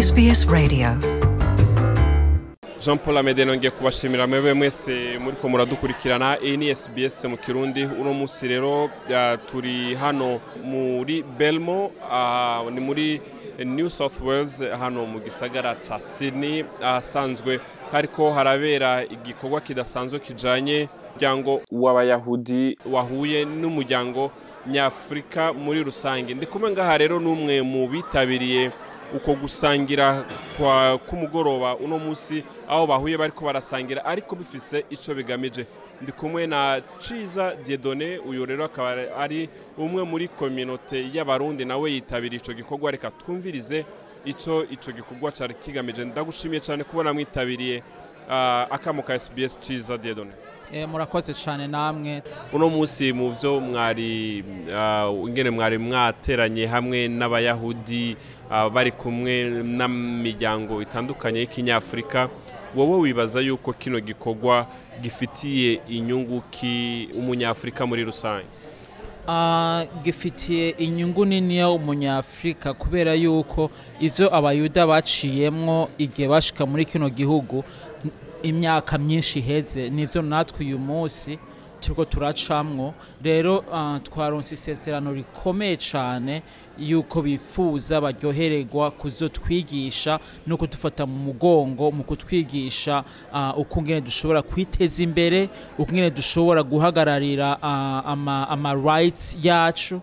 SBS Radio. Jean paul amede nongeye kubashimira mwebwe mwese muri ko muradukurikirana iyi ni SBS mu kirundi. Uno munsi rero turi hano muri belmo ah, ni muri new south wales hano mu gisagara ca sydney. Ahasanzwe hariko harabera igikorwa kidasanzwe kijanye umuryango w'abayahudi wahuye n'umuryango nyafurika muri rusange. Ndi kumwe ngaha rero n'umwe mu bitabiriye uko gusangira k'umugoroba uno munsi aho bahuye bariko barasangira ariko bifise ico bigamije. Ndi kumwe na Ciza Diedone uyu rero akaba ari umwe muri kominote y'abarundi nawe yitabiriye ico gikorwa. Reka twumvirize ico ico gikorwa cari kigamije. Ndagushimiye cyane kubona mwitabiriye uh, akamo ka SBS Ciza Diedone. Murakoze cyane namwe. Uno munsi mu byo mwari ah, ingene mwari mwateranye hamwe n'abayahudi ah, bari kumwe n'imiryango itandukanye y'ikinyafurika wowe wibaza yuko kino gikorwa gifitiye inyungu ki umunyafurika muri rusange? Ah, gifitiye inyungu nini umunyafurika kubera yuko ivyo abayuda baciyemwo igihe bashika muri kino gihugu imyaka myinshi iheze nivyo natwe uyu munsi turiko turacamwo. Rero ah, twaronse isezerano rikomeye cane yuko bifuza baryohererwa kuzotwigisha no kudufata mu mugongo mu kutwigisha ah, uko ngene dushobora kwiteza imbere uko ngene dushobora guhagararira ah, ama, rights yacu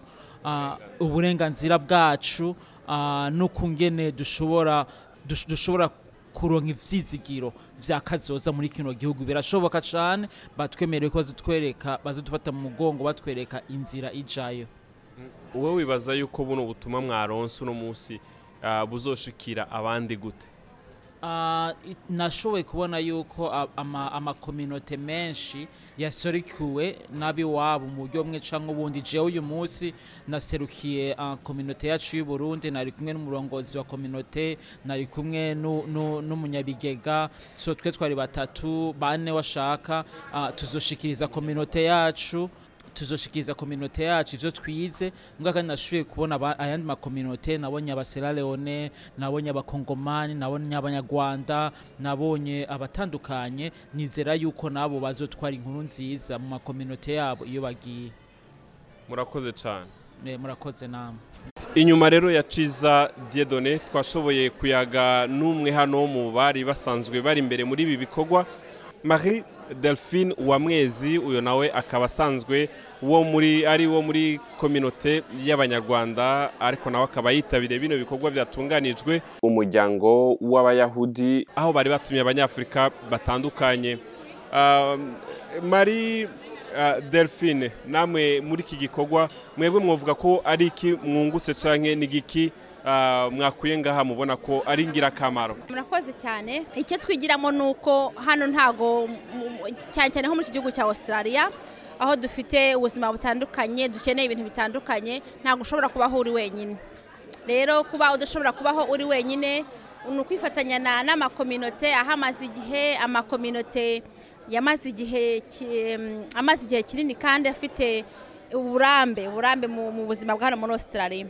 uburenganzira bwacu ah, n'uko ngene dushobora dush- dushobora kuronka ivyizigiro vya kazoza muri kino gihugu. Birashoboka cane batwemereye ko bazotwereka bazodufata mu mugongo batwereka inzira ijayo. Wowe wibaza yuko buno butumwa mwaronse uno munsi ah, buzoshikira abandi gute? Nashoboye kubona yuko amakominote menshi yaserukiwe n'abiwabo mu buryo bumwe canke ubundi. Jewe uyu munsi naserukiye ah, kominote yacu y'u Burundi nari kumwe n'umurongozi wa kominote nari kumwe nu- nu- n'umunyabigega twe twari batatu bane washaka ah, tuzoshikiriza kominote yacu. Tuzoshikiriza kominote yacu ivyo twize. Mbwa kandi nashoboye kubona ayandi makominote nabonye abasera leone nabonye abakongomani nabonye abanyarwanda nabonye abatandukanye. Nizera yuko nabo bazotwara inkuru nziza mu makominote yabo iyo bagiye. Murakoze cyane Eh, murakoze namwe. Inyuma rero ya Ciza Diedone twashoboye kuyaga n'umwe hano mu bari basanzwe bari imbere muri ibi bikorwa. Marie Delphine Uwamwezi uyo nawe akaba asanzwe wo muri ari wo muri kominote y'abanyarwanda ariko nawe akaba yitabiriye bino bikorwa byatunganijwe umuryango w'abayahudi. aho bari batumye abanyafurika batandukanye. Um, Marie uh, Delphine namwe muri iki gikorwa mwebwe mwavuga ko ari iki mwungutse canke n'igiki mwakuye ngaha mubona ko ari ingirakamaro. Murakoze cyane. Icyo twigiramo ni uko hano ntago cyane cyane nko muri iki gihugu cya australia aho dufite ubuzima butandukanye dukeneye ibintu bitandukanye ntabwo ushobora kubaho uri wenyine. Rero kuba udashobora kubaho uri wenyine ni ukwifatanya na- n'amakominote ahamaze igihe amakominote yamaze igihe amaze igihe kinini kandi afite uburambe uburambe mu buzima bwa hano muri australia.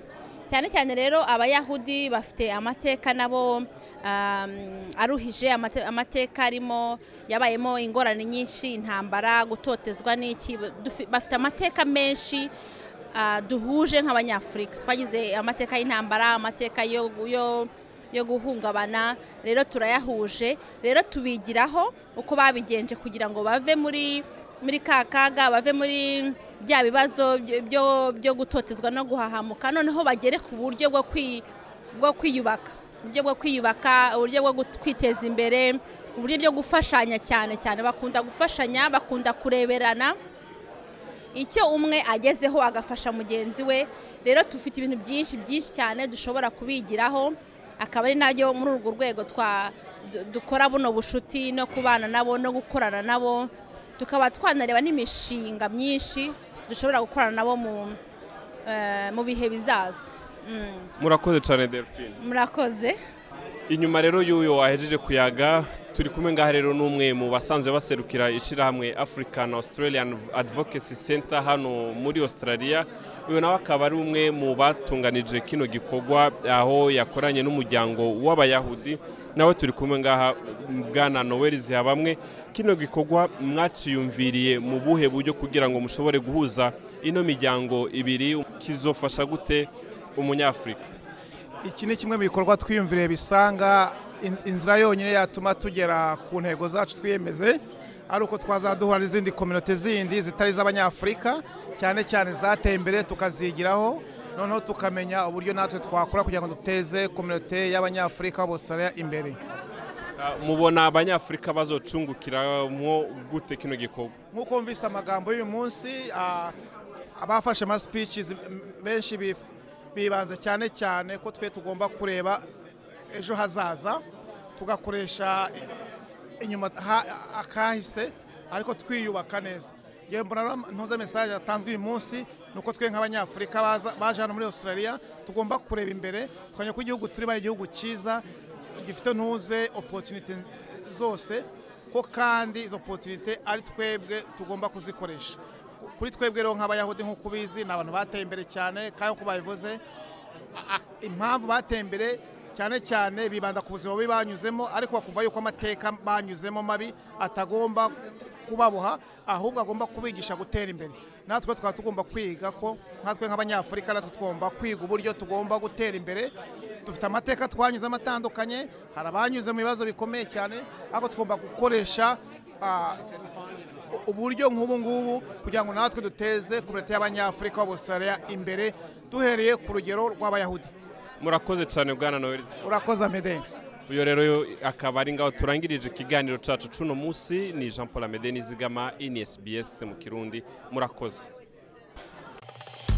Cyane cyane rero abayahudi bafite amateka nabo um, aruhije amate- amateka arimo yabayemo ingorane nyinshi intambara gutotezwa n'iki bafite amateka menshi ah, duhuje nk'abanyafurika. Twagize amateka y'intambara amateka yo guhungabana rero turayahuje. Rero tubigiraho uko babigenje kugira ngo bave muri muri ka kaga bave muri bya bibazo byo- byo, byo gutotezwa no guhahamuka noneho bagere ku buryo bwo kwi, bwo kwiyubaka. Uburyo bwo kwiyubaka uburyo bwo kwiteza imbere uburyo bwo gufashanya cyane cyane. Bakunda gufashanya bakunda kureberana. Icyo umwe agezeho agafasha mugenzi we. Rero dufite ibintu byinshi byinshi cyane dushobora kubigiraho. Akaba ari na byo muri urwo rwego dukora buno bushuti no kubana nabo no gukorana nabo. Tukaba twanareba n'imishinga myinshi. Dushobora gukorana nabo mu eh, mu bihe bizaza. Mm, murakoze cyane Delphine. Murakoze. Inyuma rero y'uyu wahejeje kuyaga turi kumwe ngaha rero n'umwe mu basanzwe baserukira ishyirahamwe african australian advocacy center hano muri australia. Uyu nawe akaba ari umwe mu batunganije kino gikorwa aho yakoranye n'umuryango w'abayahudi. Nawe turi kumwe ngaha bwana noel zihabamwe. Kino gikorwa mwaciyumviriye mu buhe buryo kugira ngo mushobore guhuza ino miryango ibiri kizofasha gute umunyafurika? Iki ni kimwe mu bikorwa twiyumviriye bisanga in- inzira yonyine yatuma tugera ku ntego zacu twiyemeze ari uko twazaduhura n'izindi kominote zindi zitari iz'abanyafurika cyane cyane zateye imbere tukazigiraho. Noneho tukamenya uburyo natwe twakora kugira ngo duteze kominote y'abanyafurika b'Australia imbere. Ah, mubona abanyafurika bazocungukiramo gute kino gikorwa? Nk'uko mvise amagambo y'uyu munsi ah, abafashe ama speeches m- benshi bibanze cyane cyane ko twe tugomba kureba ejo hazaza tugakoresha inyuma akahise ariko twiyubaka neza. Mbona ntuze mesaje yatanzwe uyu munsi ni uko twe nk'abanyafurika baje hano muri australia tugomba kureba imbere tukamenya ko igihugu turimo ari igihugu cyiza gifite ntuze opportunity zose ko kandi izo opportunity ari twebwe tugomba kuzikoresha. Kuri twebwe rero nk'abayahudi nk'uko ubizi ni abantu bateye imbere cyane kandi nk'uko babivuze impamvu bateye imbere cyane cyane bibanda ku buzima bubi banyuzemo ariko bakumva yuko amateka banyuzemo mabi atagomba kubaboha ahubwo agomba kubigisha gutera imbere. Natwe tukaba tugomba kwiga ko nkatwe nk'abanyafurika natwe tugomba kwiga uburyo tugomba gutera imbere. Dufite amateka twanyuzemo atandukanye hari abanyuze mu bibazo bikomeye cyane ariko tugomba gukoresha ah, uburyo nk'ubu ngubu kugira ngo natwe duteze komite y'abanyafurika b'Australia imbere duhereye ku rugero rw'abayahudi. Murakoze cyane bwana noel. Urakoze amede uyu rero akaba ari ngaho turangirije ikiganiro cyacu cuno munsi. Ni jean paul amede nizigama ini sbs mu kirundi. Murakoze.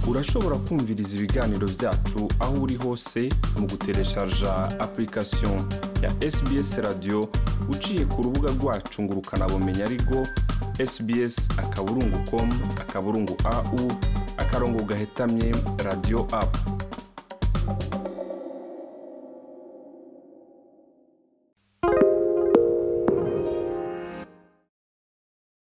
Urashobora kumviriza ibiganiro byacu aho uri hose mu gutereshaja application ya sbs radio. Uciye ku rubuga rwacu ngo ukanabumenya ariko sbs akaburungu com akaburungu au akarongo gahetamye radio app.